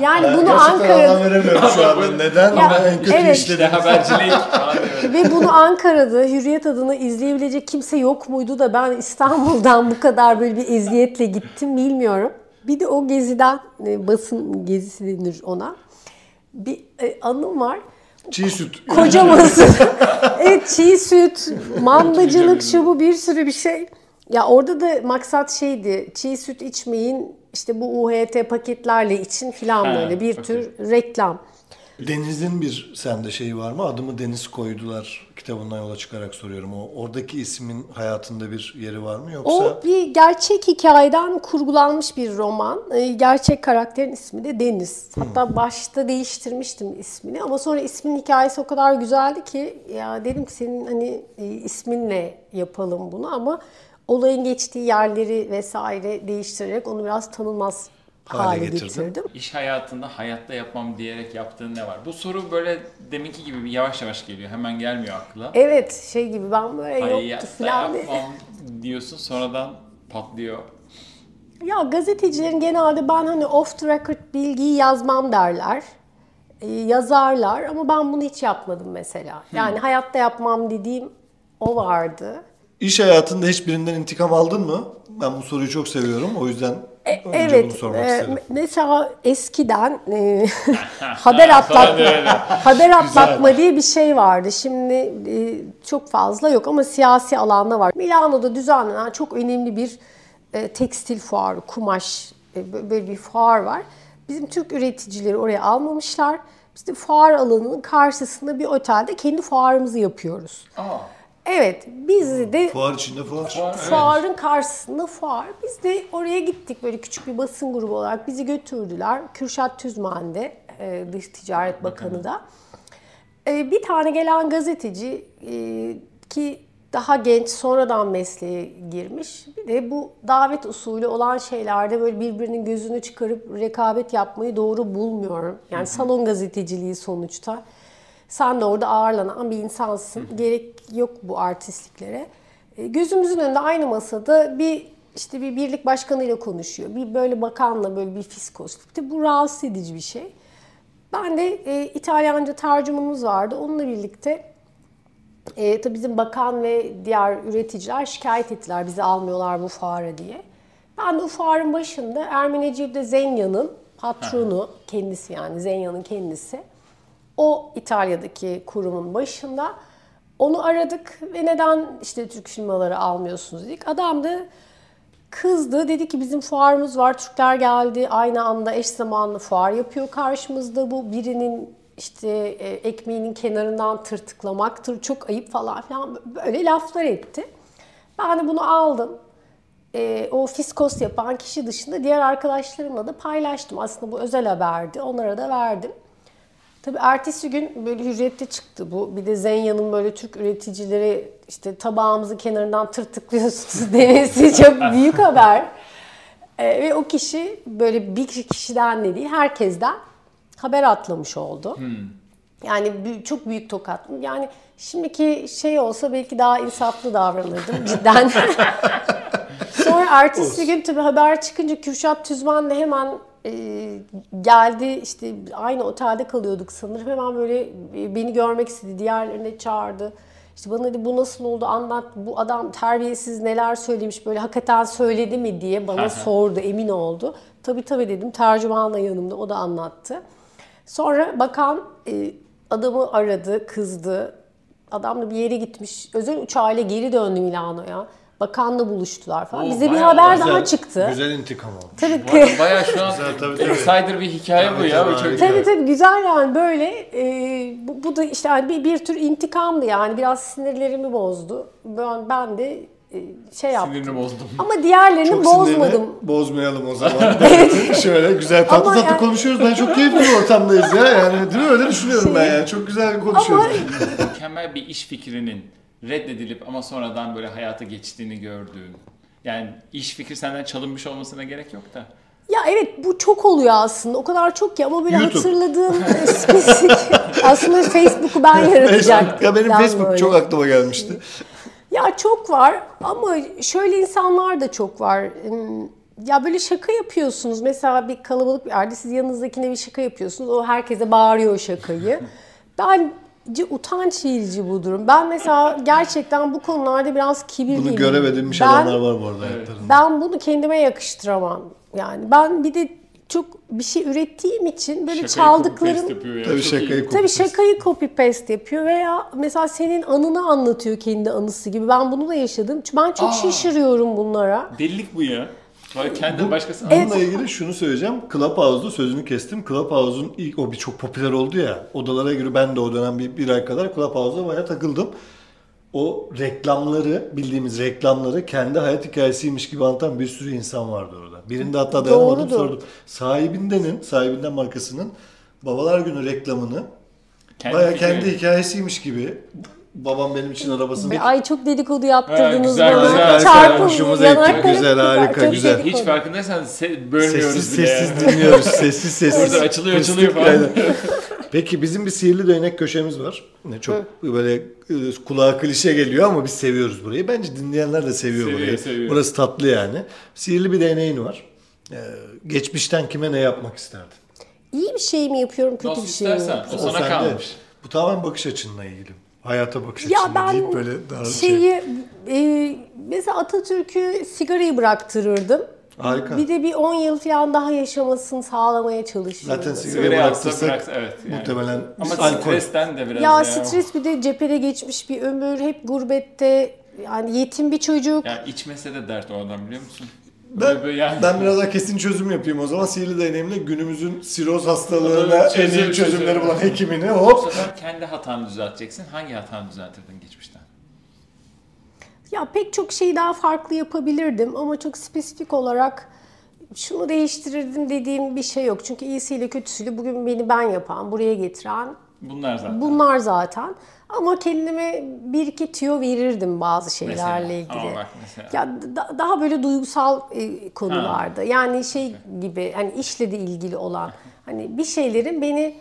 Yani Ben bunu gerçekten Ankara'da anlam veremiyorum şu an. Neden? Ya, Ama en kötü evet. işledim. Habercilik. Ve bunu Ankara'da Hürriyet adına izleyebilecek kimse yok muydu da ben İstanbul'dan bu kadar böyle bir eziyetle gittim bilmiyorum. Bir de o geziden, e, basın gezisi denir ona. Bir e, anım var. Çiğ süt. Kocaması. evet çiğ süt, mandacılık şu bu bir sürü bir şey. Ya orada da maksat şeydi. Çiğ süt içmeyin işte bu UHT paketlerle için filan böyle bir tür reklam. Deniz'in bir sende şeyi var mı? Adımı Deniz koydular kitabından yola çıkarak soruyorum. O oradaki ismin hayatında bir yeri var mı yoksa? O bir gerçek hikayeden kurgulanmış bir roman. Ee, Gerçek karakterin ismi de Deniz. Hatta başta değiştirmiştim ismini ama sonra ismin hikayesi o kadar güzeldi ki ya dedim ki senin hani e, isminle yapalım bunu ama olayın geçtiği yerleri vesaire değiştirerek onu biraz tanınmaz Hale hale, getirdim. İş hayatında hayatta yapmam diyerek yaptığın ne var? Bu soru böyle deminki gibi bir yavaş yavaş geliyor. Hemen gelmiyor akla. Evet şey gibi ben böyle yoktu Hayatta falan. diye. yapmam diyorsun sonradan patlıyor. Ya gazetecilerin genelde ben hani off the record bilgiyi yazmam derler. Ee, yazarlar ama ben bunu hiç yapmadım mesela. Yani hayatta yapmam dediğim o vardı. İş hayatında hiçbirinden intikam aldın mı? Ben bu soruyu çok seviyorum. O yüzden önce bunu evet. e, mesela eskiden e, haber atlatma haber atlatma diye bir şey vardı. Şimdi e, çok fazla yok ama siyasi alanda var. Milano'da düzenlenen çok önemli bir e, tekstil fuarı, kumaş e, bö- böyle bir fuar var. Bizim Türk üreticileri oraya almamışlar. Biz de fuar alanının karşısında bir otelde kendi fuarımızı yapıyoruz. Aa, Evet, biz de Fuar içinde fuar. Fuarın karşısında fuar. Biz de oraya gittik böyle küçük bir basın grubu olarak bizi götürdüler. Kürşat Tüzmen de e, Dış Ticaret Bakanı da. E, Bir tane gelen gazeteci e, ki daha genç sonradan mesleğe girmiş. Bir de bu davet usulü olan şeylerde böyle birbirinin gözünü çıkarıp rekabet yapmayı doğru bulmuyorum. Yani salon gazeteciliği sonuçta. Sen de orada ağırlanan bir insansın. Gerek yok bu artistliklere. E, Gözümüzün önünde aynı masada bir işte bir birlik başkanıyla konuşuyor. Bir böyle bakanla böyle bir fiskos. Bu rahatsız edici bir şey. Ben de e, İtalyanca tercümanımız vardı. Onunla birlikte e, tabii bizim bakan ve diğer üreticiler şikayet ettiler bizi almıyorlar bu fuara diye. Ben de o fuarın başında Ermeneciğim'de Zenya'nın patronu kendisi yani Zenya'nın kendisi. O İtalya'daki kurumun başında. Onu aradık ve neden işte Türk firmaları almıyorsunuz dedik. Adam da kızdı. Dedi ki bizim fuarımız var. Türkler geldi. Aynı anda eş zamanlı fuar yapıyor karşımızda. Bu birinin işte e, ekmeğinin kenarından tırtıklamaktır. Çok ayıp falan filan. Böyle laflar etti. Ben de bunu aldım. E, o fiskos yapan kişi dışında diğer arkadaşlarımla da paylaştım. Aslında bu özel haberdi. Onlara da verdim. Tabii ertesi gün böyle hürriyette çıktı bu. Bir de Zenya'nın böyle Türk üreticileri işte tabağımızı kenarından tırtıklıyorsunuz demesi çok büyük haber. Ee, ve o kişi böyle bir kişiden de değil herkesten haber atlamış oldu. Yani bü- çok büyük tokat. Yani şimdiki şey olsa belki daha insaflı davranırdım cidden. Sonra ertesi gün tabii haber çıkınca Kürşat Tüzmen de hemen e, geldi işte aynı otelde kalıyorduk sanırım. Hemen böyle e, beni görmek istedi. Diğerlerine çağırdı. İşte bana dedi bu nasıl oldu anlat. Bu adam terbiyesiz neler söylemiş böyle hakikaten söyledi mi diye bana sordu emin oldu. Tabii tabii dedim tercümanla yanımda o da anlattı. Sonra bakan e, adamı aradı kızdı. Adam da bir yere gitmiş. Özel uçağıyla geri döndü Milano'ya. Bakanla buluştular falan. Oo, Bize bir bayağı haber güzel, daha çıktı. Güzel intikam olmuş. Tabii ki. Bayağı şu an Güzel, tabii, tabii. insider bir hikaye bu ya. Tabii, çok. Tabii tabii güzel yani böyle e, bu, bu da işte yani bir, bir tür intikamdı yani biraz sinirlerimi bozdu. Ben, ben de e, şey yaptım. sinirini bozdum. Ama diğerlerini Çok bozmadım. bozmayalım o zaman. Şöyle güzel tatlı Ama tatlı yani- konuşuyoruz. Ben çok keyifli bir ortamdayız ya. Yani değil mi? Öyle düşünüyorum ben yani. Çok güzel konuşuyoruz. Mükemmel bir iş fikrinin reddedilip ama sonradan böyle hayata geçtiğini gördüğün. Yani iş fikri senden çalınmış olmasına gerek yok da. Ya evet bu çok oluyor aslında. O kadar çok ki ama böyle YouTube. hatırladığım spesifik. aslında Facebook'u ben yaratacaktım. Ya benim Facebook böyle. çok aklıma gelmişti. Ya çok var ama şöyle insanlar da çok var. Hmm, Ya böyle şaka yapıyorsunuz. Mesela bir kalabalık bir yerde siz yanınızdakine bir şaka yapıyorsunuz. O herkese bağırıyor o şakayı. Bence utanç verici bu durum. Ben mesela gerçekten bu konularda biraz kibirliyim. Bunu görev edinmiş Ben- adamlar var bu arada hayatlarında. Ben bunu kendime yakıştıramam. Yani ben bir de çok bir şey ürettiğim için böyle Şakayı çaldıklarım ya, Tabii şakayı iyi. copy- Tabii şakayı copy paste yapıyor veya mesela senin anını anlatıyor kendi anısı gibi. Ben bunu da yaşadım. Ben çok Aa. şaşırıyorum bunlara. Delilik bu ya. Böyle kendi başkası Bununla ilgili şunu söyleyeceğim. Clubhouse'da sözünü kestim. Clubhouse'un ilk o bir çok popüler oldu ya. Odalara göre ben de o dönem bir, bir ay kadar Clubhouse'da bayağı takıldım. O reklamları, bildiğimiz reklamları kendi hayat hikayesiymiş gibi anlatan bir sürü insan vardı orada. Birinde hatta dayanamadım Doğrudur. sordum. Sahibindenin, sahibinden markasının Babalar Günü reklamını Kendi bayağı kendi hikayesiymiş gibi babam benim için arabasını Be- Ay çok dedikodu yaptırdınız Ha, güzel, bana. güzel. Yanaklarım gitti. Güzel, harika, Çok güzel. dedikodu. Hiç farkındaysan se- bölmüyoruz Sessiz bile. sessiz dinliyoruz. Sessiz sessiz. Burada açılıyor, açılıyor falan. aynen. Peki bizim bir sihirli değnek köşemiz var. Ne çok böyle e, kulağa klişe geliyor ama biz seviyoruz burayı. Bence dinleyenler de seviyor, Seviyor, burayı. seviyor. Burası tatlı yani. Sihirli bir değneğin var. Ee, geçmişten kime ne yapmak isterdin? İyi bir şey mi yapıyorum, kötü Nasıl bir şey mi istersen. yapıyorum? O sana kalmış. Bu tamamen bakış açınla ilgili. Hayata bakış Ya açınla ben deyip böyle daha şey. şeyi e, mesela Atatürk'ü sigarayı bıraktırırdım. Harika. Bir de bir 10 yıl falan daha yaşamasını sağlamaya çalışırdım. Zaten sigara bıraktırsak evet. Yani. muhtemelen Ama alkol. stresten de biraz Ya ya. stres bir de cephede geçmiş bir ömür, hep gurbette, yani yetim bir çocuk. Yani içmese de dert o adam biliyor musun? Ben, yani. ben biraz daha kesin çözüm yapayım o zaman. Sihirli değneğimle günümüzün siroz hastalığına Evet, en iyi çözüm, çözümleri çözüm. bulan hekimini Bu hop. sefer kendi hatanı düzelteceksin. Hangi hatanı düzeltirdin geçmişten? Ya pek çok şey daha farklı yapabilirdim ama çok spesifik olarak şunu değiştirirdim dediğim bir şey yok. Çünkü iyisiyle kötüsüyle bugün beni ben yapan, buraya getiren Bunlar zaten. bunlar zaten. Ama kendime bir iki tüyo verirdim bazı Mesela. şeylerle ilgili. Ama bak mesela. Ya da- daha böyle duygusal e, konularda. Yani şey gibi hani işle de ilgili olan hani bir şeylerin beni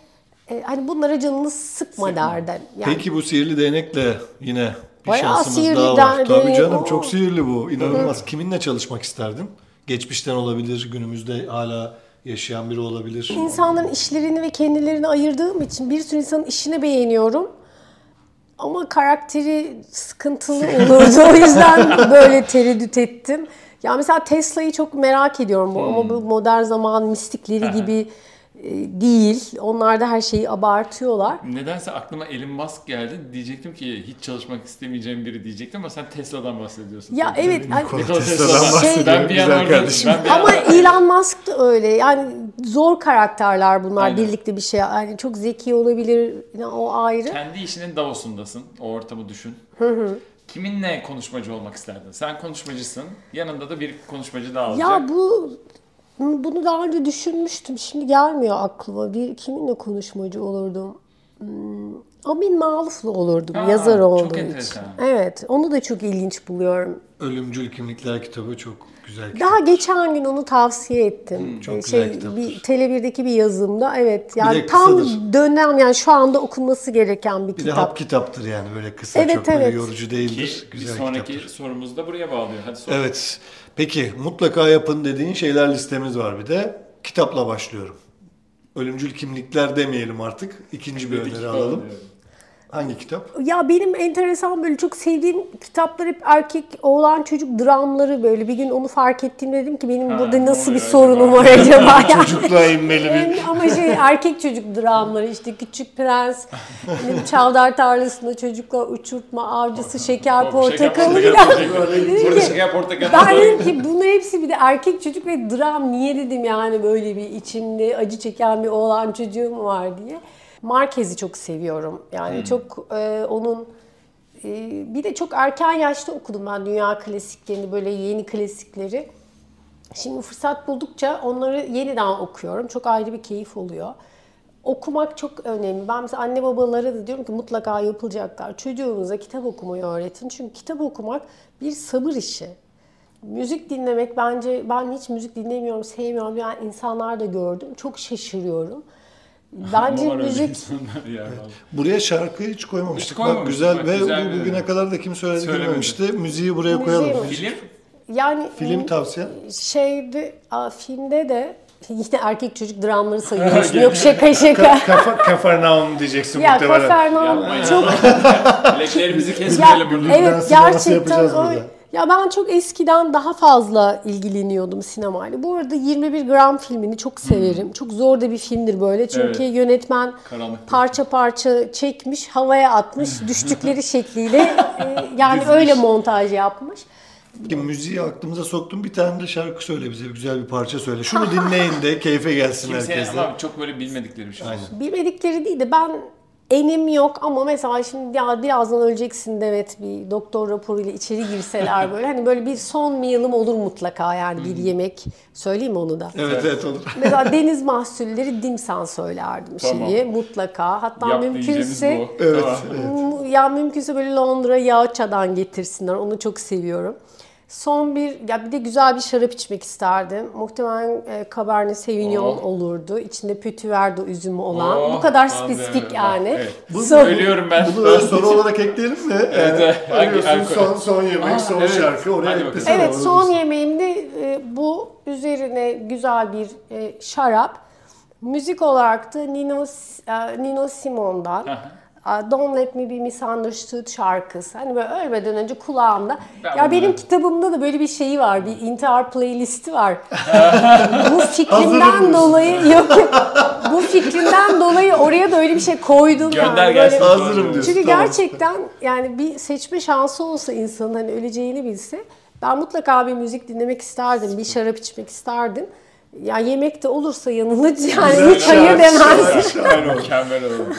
e, hani bunlara canını sıkma, derdim. Yani Peki bu sihirli değnekle yine bir Bayağı şansımız daha var. değnek, Tabii canım oo. çok sihirli bu. İnanılmaz. Kiminle çalışmak isterdin? Geçmişten olabilir, günümüzde hala yaşayan biri olabilir. İnsanların işlerini ve kendilerini ayırdığım için bir sürü insanın işini beğeniyorum. Ama karakteri sıkıntılı olurdu. O yüzden böyle tereddüt ettim. Ya mesela Tesla'yı çok merak ediyorum bu ama bu modern zaman mistikleri gibi değil. Onlar da her şeyi abartıyorlar. Nedense aklıma Elon Musk geldi. Diyecektim ki hiç çalışmak istemeyeceğim biri diyecektim ama sen Tesla'dan bahsediyorsun. Ya evet. hani- Nikola Nikola Tesla'dan Tesla'dan bahsediyorum. Ben bir Güzel kardeşim. ben bir Ama Elon Musk da öyle. Yani zor karakterler bunlar. Aynen. Birlikte bir şey. Yani çok zeki olabilir. Yani o ayrı. kendi işinin Davos'undasın. O ortamı düşün. Kiminle konuşmacı olmak isterdin? Sen konuşmacısın. Yanında da bir konuşmacı daha olacak. Ya bu bunu daha önce düşünmüştüm. Şimdi gelmiyor aklıma. Bir kiminle konuşmacı olurdum? Hmm, Amin Maluf'la olurdum. Ha, yazar çok olduğu için. enteresan. Evet. Onu da çok ilginç buluyorum. Ölümcül Kimlikler kitabı çok güzel kitap. Daha geçen gün onu tavsiye ettim. Hmm, çok Ee, güzel kitaptır. bir Tele1'deki bir yazımda. Evet. Yani de tam kısadır. dönem yani şu anda okunması gereken bir Bir de kitap. hap kitaptır yani böyle kısa Evet, çok böyle evet. yorucu Ki değildir. bir Güzel sonraki kitaptır. sorumuz da buraya bağlıyor. Hadi sor. Evet. Peki mutlaka yapın dediğin şeyler listemiz var bir de. Kitapla başlıyorum. Ölümcül kimlikler demeyelim artık. İkinci bir öneri alalım. Hangi kitap? Ya benim enteresan böyle çok sevdiğim kitaplar hep erkek oğlan çocuk dramları böyle. Bir gün onu fark ettiğimde dedim ki benim Ha, burada nasıl bir sorunum acaba? var acaba? Yani. Çocukluğa inmeli bir. Ama şey erkek çocuk dramları işte Küçük Prens, Çavdar Tarlası'nda çocuklar uçurtma avcısı, şeker portakalı Burada şeker portakal. ben dedim ki bunlar hepsi bir de erkek çocuk ve dram niye dedim yani böyle bir içimde acı çeken bir oğlan çocuğum var diye. Marquez'i çok seviyorum. Yani çok e, onun e, bir de çok erken yaşta okudum ben dünya klasiklerini böyle yeni klasikleri. Şimdi fırsat buldukça onları yeniden okuyorum. Çok ayrı bir keyif oluyor. Okumak çok önemli. Ben mesela anne babalara da diyorum ki mutlaka yapılacaklar. Çocuğunuza kitap okumayı öğretin. Çünkü kitap okumak bir sabır işi. Müzik dinlemek bence ben hiç müzik dinlemiyorum, sevmiyorum. Yani insanlar da gördüm. Çok şaşırıyorum. Bence müzik ya. Buraya şarkı hiç koymamıştık. Hiç Bak koymamıştık. güzel Bak, ve güzel bu bugüne kadar da kim söyledi Söylemedi. bilmemişti. Müziği buraya Müziği koyalım. Film? yani Film tavsiye. şeyde a, filmde de yine erkek çocuk dramları sayıyormuş. Yok şaka şaka. Kafa, Kafarnaum diyeceksin ya muhtemelen. Ya. çok Bileklerimizi ya, kesmeyelim burada. evet gerçekten burada. Ya ben çok eskiden daha fazla ilgileniyordum sinemayla. Bu arada 21 gram filmini çok severim. Çok zor da bir filmdir böyle. Çünkü Hmm. Evet. yönetmen Karanlık parça parça çekmiş, havaya atmış, düştükleri şekliyle e, yani öyle montaj yapmış. Ki müziği aklımıza soktun bir tane de şarkı söyle bize güzel bir parça söyle. Şunu dinleyin de keyfe gelsin Kimseye herkese. ama çok böyle bilmedikleri bir şey. Aynen. Bilmedikleri değil de ben enim yok ama mesela şimdi ya birazdan öleceksin Demet bir doktor raporuyla içeri girseler böyle hani böyle bir son meal'ım olur mutlaka yani bir yemek söyleyeyim mi onu da. Evet evet olur. Mesela deniz mahsulleri dimsan söylerdim Tamam. şeyi mutlaka. Hatta Yap mümkünse bu. Evet, m- ya mümkünse böyle Londra Yağça'dan getirsinler. Onu çok seviyorum. Son bir, ya bir de güzel bir şarap içmek isterdim. Muhtemelen e, Cabernet Sauvignon Oh. olurdu. İçinde Pütüverdo üzümü olan. Oh, Bu kadar anlıyorum. spesifik yani. evet. Son- Ölüyorum ben. Bunu ön soru olarak ekleyelim mi? Evet, evet. Hangi- arıyorsun, hangi- son, son yemek, Aa, son evet. şarkı oraya Hadi eklesene. Evet son bulursun. yemeğimde e, bu üzerine güzel bir e, şarap. Müzik olarak da Nino, e, Nino Simone'dan Aha. Don't Let Me Be Misunderstood şarkısı. Hani böyle ölmeden önce kulağımda. Ben ya bunu- benim kitabımda da böyle bir şeyi var. Bir intihar playlisti var. bu fikrimden dolayı yok. bu fikrimden dolayı oraya da öyle bir şey koydum. Gönder yani. gelsin. Böyle- Hazırım diyorsun. çünkü tamam. gerçekten yani bir seçme şansı olsa insanın hani öleceğini bilse ben mutlaka bir müzik dinlemek isterdim, bir şarap içmek isterdim. Ya yemek de olursa yanında yani Güzel hiç hayır şarkı, demez. şahane oldu. Mükemmel oldu.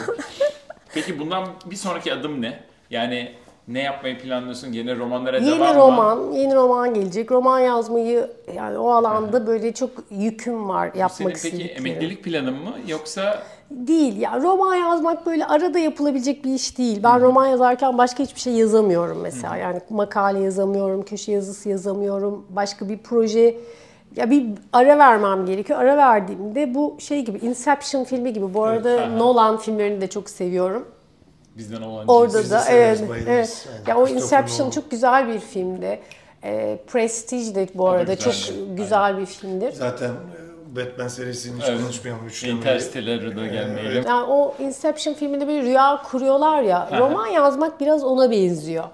Peki bundan bir sonraki adım ne? Yani ne yapmayı planlıyorsun? Yeni romanlara devam Yeni mı? roman, yeni roman gelecek. Roman yazmayı yani o alanda böyle çok yüküm var yapmak Senin peki istediklerim. emeklilik planın mı yoksa Değil ya roman yazmak böyle arada yapılabilecek bir iş değil. Ben roman yazarken başka hiçbir şey yazamıyorum mesela. Yani makale yazamıyorum, köşe yazısı yazamıyorum, başka bir proje ya bir ara vermem gerekiyor. Ara verdiğimde bu şey gibi Inception filmi gibi. Bu arada aha. Nolan filmlerini de çok seviyorum. bizden olan Orada da severiz, evet, bayılırız. evet. Aynen. Ya o Inception Nolan. çok güzel bir filmdi. E, Prestige de bu da arada güzeldi. çok güzel bir filmdir. Zaten e, Batman serisini hiç Evet. konuşmayalım. Interstellar'a da gelmeyelim. Yani o Inception filminde bir rüya kuruyorlar ya. roman yazmak biraz ona benziyor.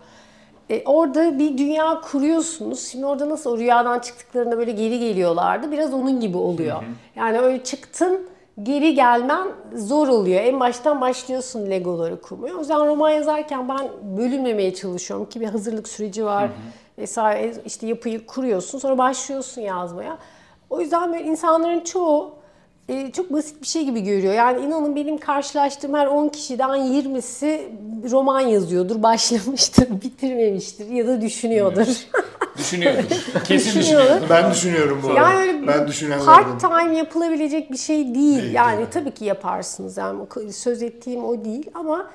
E, orada bir dünya kuruyorsunuz. Şimdi orada nasıl o rüyadan çıktıklarında böyle geri geliyorlardı. Biraz onun gibi oluyor. Yani öyle çıktın geri gelmen zor oluyor. En baştan başlıyorsun legoları kurmaya. O yüzden roman yazarken ben bölünmemeye çalışıyorum ki bir hazırlık süreci var. Vesaire işte yapıyı kuruyorsun sonra başlıyorsun yazmaya. O yüzden böyle insanların çoğu e, çok basit bir şey gibi görüyor. Yani inanın benim karşılaştığım her 10 kişiden 20'si roman yazıyordur, başlamıştır, bitirmemiştir ya da düşünüyordur. Düşünüyordur. Kesin Düşünüyordur. Ben düşünüyorum bu arada. Yani öyle ben düşünenlerden. part time yapılabilecek bir şey değil. Değil, yani değil. tabii ki yaparsınız. Yani söz ettiğim o değil ama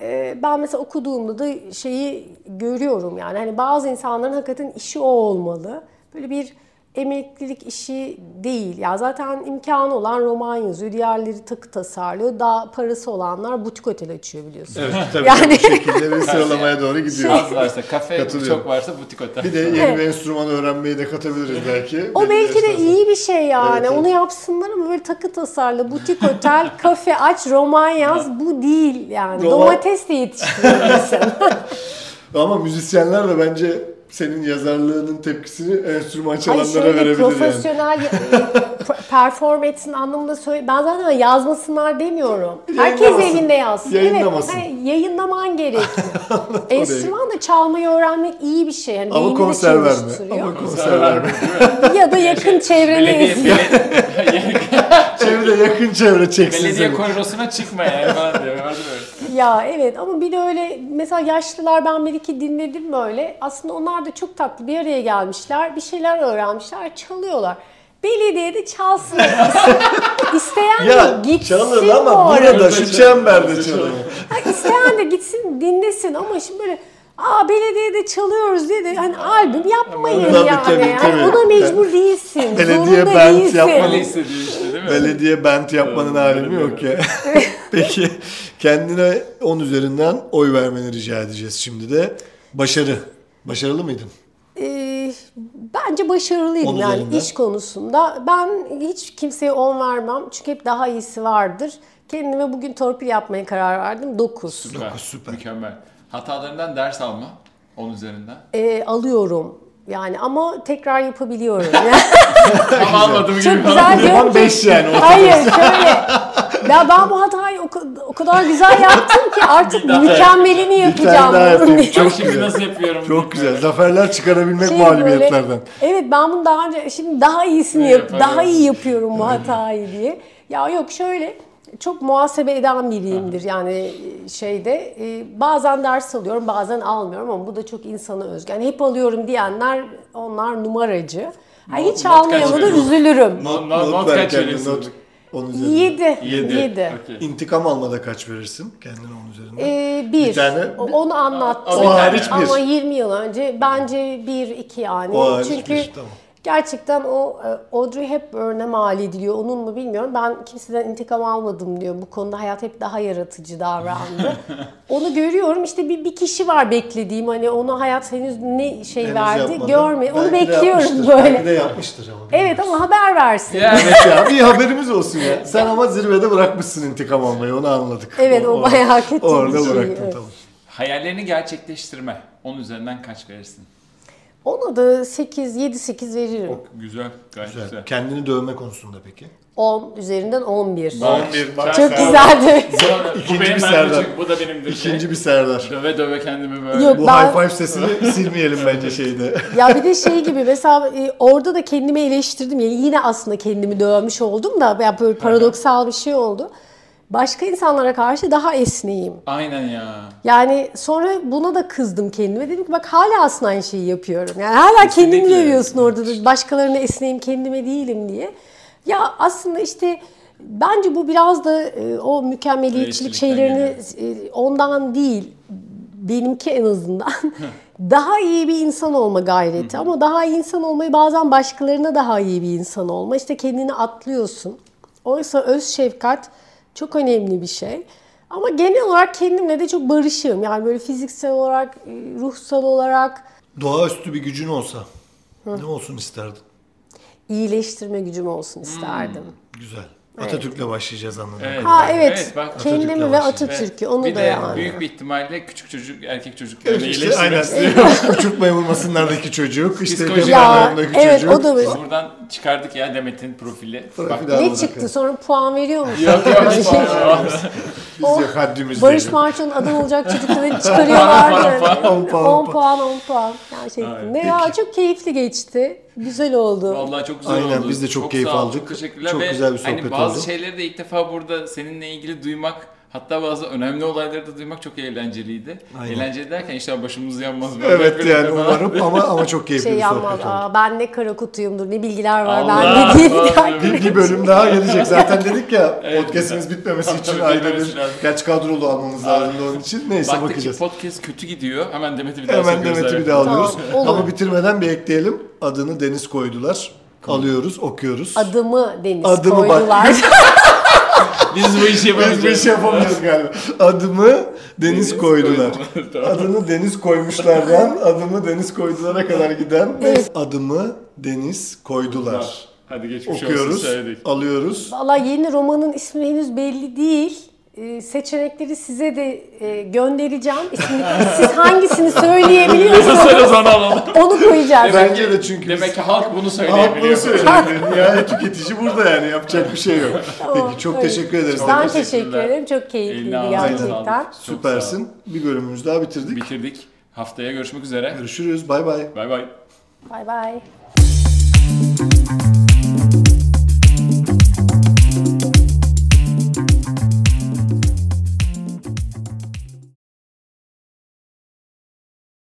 e, ben mesela okuduğumda da şeyi görüyorum yani hani bazı insanların hakikaten işi o olmalı. Böyle bir emeklilik işi değil. Ya zaten imkanı olan roman yazıyor. Diğerleri takı tasarlıyor. Daha parası olanlar butik otel açıyor biliyorsun. Evet tabii Yani- bu şekilde bir sıralamaya doğru gidiyor. Az varsa kafe, çok varsa butik otel. Bir de yeni bir enstrüman öğrenmeyi de katabiliriz belki. O Benim belki de iyi bir şey yani. Evet, evet. Onu yapsınlar ama böyle takı tasarla, butik otel, kafe aç, roman yaz bu değil yani. Roman- Domates de yetiştirebilirsin. Ama müzisyenler de bence senin yazarlığının tepkisini enstrüman Hayır çalanlara şöyle verebilir yani. profesyonel e, perform etsin anlamında söyle. Ben zaten yazmasınlar demiyorum. Herkes evinde yazsın. Yayınlamasın. Evet, yayınlaman gerekiyor. Enstrüman da çalmayı öğrenmek iyi bir şey. Hani Ama konser verme. Ama konser verme. ya da yakın çevrene Belediye, izle. belediye, Çevre yakın çevre çeksin belediye seni. koyrosuna çıkma yani falan diyor. Ya evet ama bir de öyle mesela yaşlılar ben bir iki dinledim böyle. Aslında onlar da çok tatlı bir araya gelmişler. Bir şeyler öğrenmişler, çalıyorlar. Belediyede çalsın. İsteyen de gitsin çalın ama burada şu çemberde çalın. Ha, İsteyen de gitsin dinlesin ama şimdi böyle Aa belediyede çalıyoruz diye de hani albüm yapmayın Tabii, yani. tabii, tabii. ona mecbur değilsin. Belediye zorunda band değilsin. yapmalı. Öyle hissediyor işte değil mi? Belediye bent yapmanın alemi yok ya. Peki kendine 10 üzerinden oy vermeni rica edeceğiz şimdi de. Başarı. Başarılı mıydın? Ee, bence başarılıydım yani üzerinden. iş konusunda. Ben hiç kimseye 10 vermem çünkü hep daha iyisi vardır. Kendime bugün torpil yapmaya karar verdim. 9. Süper. Dokuz, süper. Mükemmel. Hatalarından ders alma. 10 üzerinden. Ee, alıyorum yani ama tekrar yapabiliyorum. Yani Ama almadım gibi. çok güzel diyorum Yapan ki- 5 yani. Hayır şöyle. Ya ben bu hatayı o, ka- o kadar güzel yaptın ki artık Bir mükemmelini Bir yapacağım. tane daha bunun yapayım. Çok Şimdi güzel. nasıl yapıyorum? Çok güzel. Zaferler çıkarabilmek Şey mağlubiyetlerden. böyle, evet ben bunu daha önce şimdi daha iyisini yap, daha iyi yapıyorum bu hatayı diye. Ya yok şöyle çok muhasebe eden biriyimdir yani şeyde e, bazen ders alıyorum bazen almıyorum ama bu da çok insana özgü. Yani hep alıyorum diyenler onlar numaracı. Not- hiç not almayana kaç da veriyorsun? üzülürüm. Not- not- not ver kaç kendine, veriyorsun? not. Onun üzerine. 7. Yedi. 7. Okey. İntikam almada kaç verirsin kendine onun üzerinde? Ee, bir. Bir tane- Onu anlattım. O hariç bir. Ama 20 yıl önce bence bir, iki yani. O hariç Çünkü bir, tamam. Gerçekten o e, Audrey Hepburn'e mal ediliyor. Onun mu bilmiyorum. Ben kimseden intikam almadım diyor. Bu konuda hayat hep daha yaratıcı davrandı. Onu görüyorum. İşte bir, bir kişi var beklediğim. Hani ona hayat henüz ne şey Henüz verdi yapmadı. görme. Onu Belki bekliyorum böyle. Belki de yapmıştır ama. Evet ama haber versin. Ya, Evet ya bir haberimiz olsun ya. Sen ama zirvede bırakmışsın intikam almayı onu anladık. Evet, o bayağı kötü bir Orada şey, bıraktın evet. tamam. Hayallerini gerçekleştirme. 10 üzerinden kaç verirsin? Ona da 8, 7, 8 veririm. Güzel, gayet güzel. Güzel. Kendini dövme konusunda peki? 10 üzerinden 11. 11 bak Çok güzeldi. İkinci bir Serdar. bu da benimdir. İkinci bir Serdar. Döve döve kendimi böyle. Yok. Bu Ben- high five sesini silmeyelim bence şeyde. Ya bir de şey gibi mesela e, orada da kendimi eleştirdim. Yani yine aslında kendimi dövmüş oldum da ya böyle paradoksal bir şey oldu. Başka insanlara karşı daha esneyim. Aynen ya. Yani sonra buna da kızdım kendime. Dedim ki bak hala aslında aynı şeyi yapıyorum. Yani hala Kesinlikle. dövüyorsun orada da başkalarına esneyim kendime değilim diye. Ya aslında işte bence bu biraz da e, o mükemmeliyetçilik şeylerini e, ondan değil benimki en azından daha iyi bir insan olma gayreti ama daha iyi insan olmayı bazen başkalarına daha iyi bir insan olma işte kendini atlıyorsun. Oysa öz şefkat çok önemli bir şey. Ama genel olarak kendimle de çok barışığım. Yani böyle fiziksel olarak, e, ruhsal olarak Doğaüstü bir gücün olsa ne olsun isterdin? iyileştirme gücüm olsun isterdim. Güzel. Atatürk'le başlayacağız anladığım Evet. Ha evet, Evet, bak- kendimi ve. Atatürk'ü onu bir da de yani. büyük bir ihtimalle küçük çocuk, erkek çocuklarını İşte iyileştirmek aynen. Uçurtmaya vurmasınlardaki çocuk, işte depremlerindeki evet çocuk. o da böyle. Biz buradan çıkardık ya Demet'in profili. Profili Bak. Ne çıktı evet. sonra puan veriyor musun? yok yok. Biz O yok haddimiz Barış. Manço'nun adam olacak çocukları çıkarıyorlar yani. On puan, 10 on puan 10 puan. Yani şey, Aynen. ne ya çok keyifli geçti. Güzel oldu. Vallahi çok güzel Aynen, oldu. biz de çok keyif sağ ol, aldık. Çok teşekkürler. Çok Ve güzel bir hani sohbet bazı oldu. şeyleri de ilk defa burada seninle ilgili duymak hatta bazı önemli olayları da duymak çok eğlenceliydi. Aynen. Eğlenceli derken inşallah başımız yanmaz. böyle Evet yani umarım ama ama çok keyifli şey bir yapmaz. sohbet oldu. Aa, ben ne kara kutuyumdur, ne bilgiler var Allah, bende diye Allah, bir Bir, bölüm daha gelecek. Zaten dedik ya Evet, podcastimiz bitmemesi için bitmemesi bir kaç kadrolu almamız lazım onun için. Neyse Baktık bakacağız. podcast kötü gidiyor. Hemen Demet'i bir daha Hemen Demet'i bir daha alıyoruz. Tamam. Ama bitirmeden bir ekleyelim. Adını Deniz koydular. Alıyoruz, okuyoruz. Adımı Deniz Adımı bak. Biz bu işi Biz yapamayacağız. bir şey yapamıyoruz galiba. Adımı Deniz koydular. Tamam. Adını Deniz koymuşlardan adımı Deniz koydulara kadar giden Evet. adımı Deniz koydular. Hadi geçmiş olsun Okuyoruz, söyledik. alıyoruz. Valla yeni romanın ismi henüz belli değil. Ee, seçenekleri size de e, göndereceğim. Siz hangisini söyleyebiliyorsanız alalım. onu koyacağız. Bence de çünkü Demek ki halk bunu Halk söyleyebiliyor. bunu söyleyebilir. Yani tüketici burada yani yapacak bir şey yok. Tamam, Peki çok öyle. teşekkür ederiz. Ben Deniz. teşekkür ederim. Çok keyifliydi gerçekten. Çok. Süpersin. Bir bölümümüzü daha bitirdik. Bitirdik. Haftaya görüşmek üzere. Görüşürüz. Bay bay. Bay bay. Bay bay.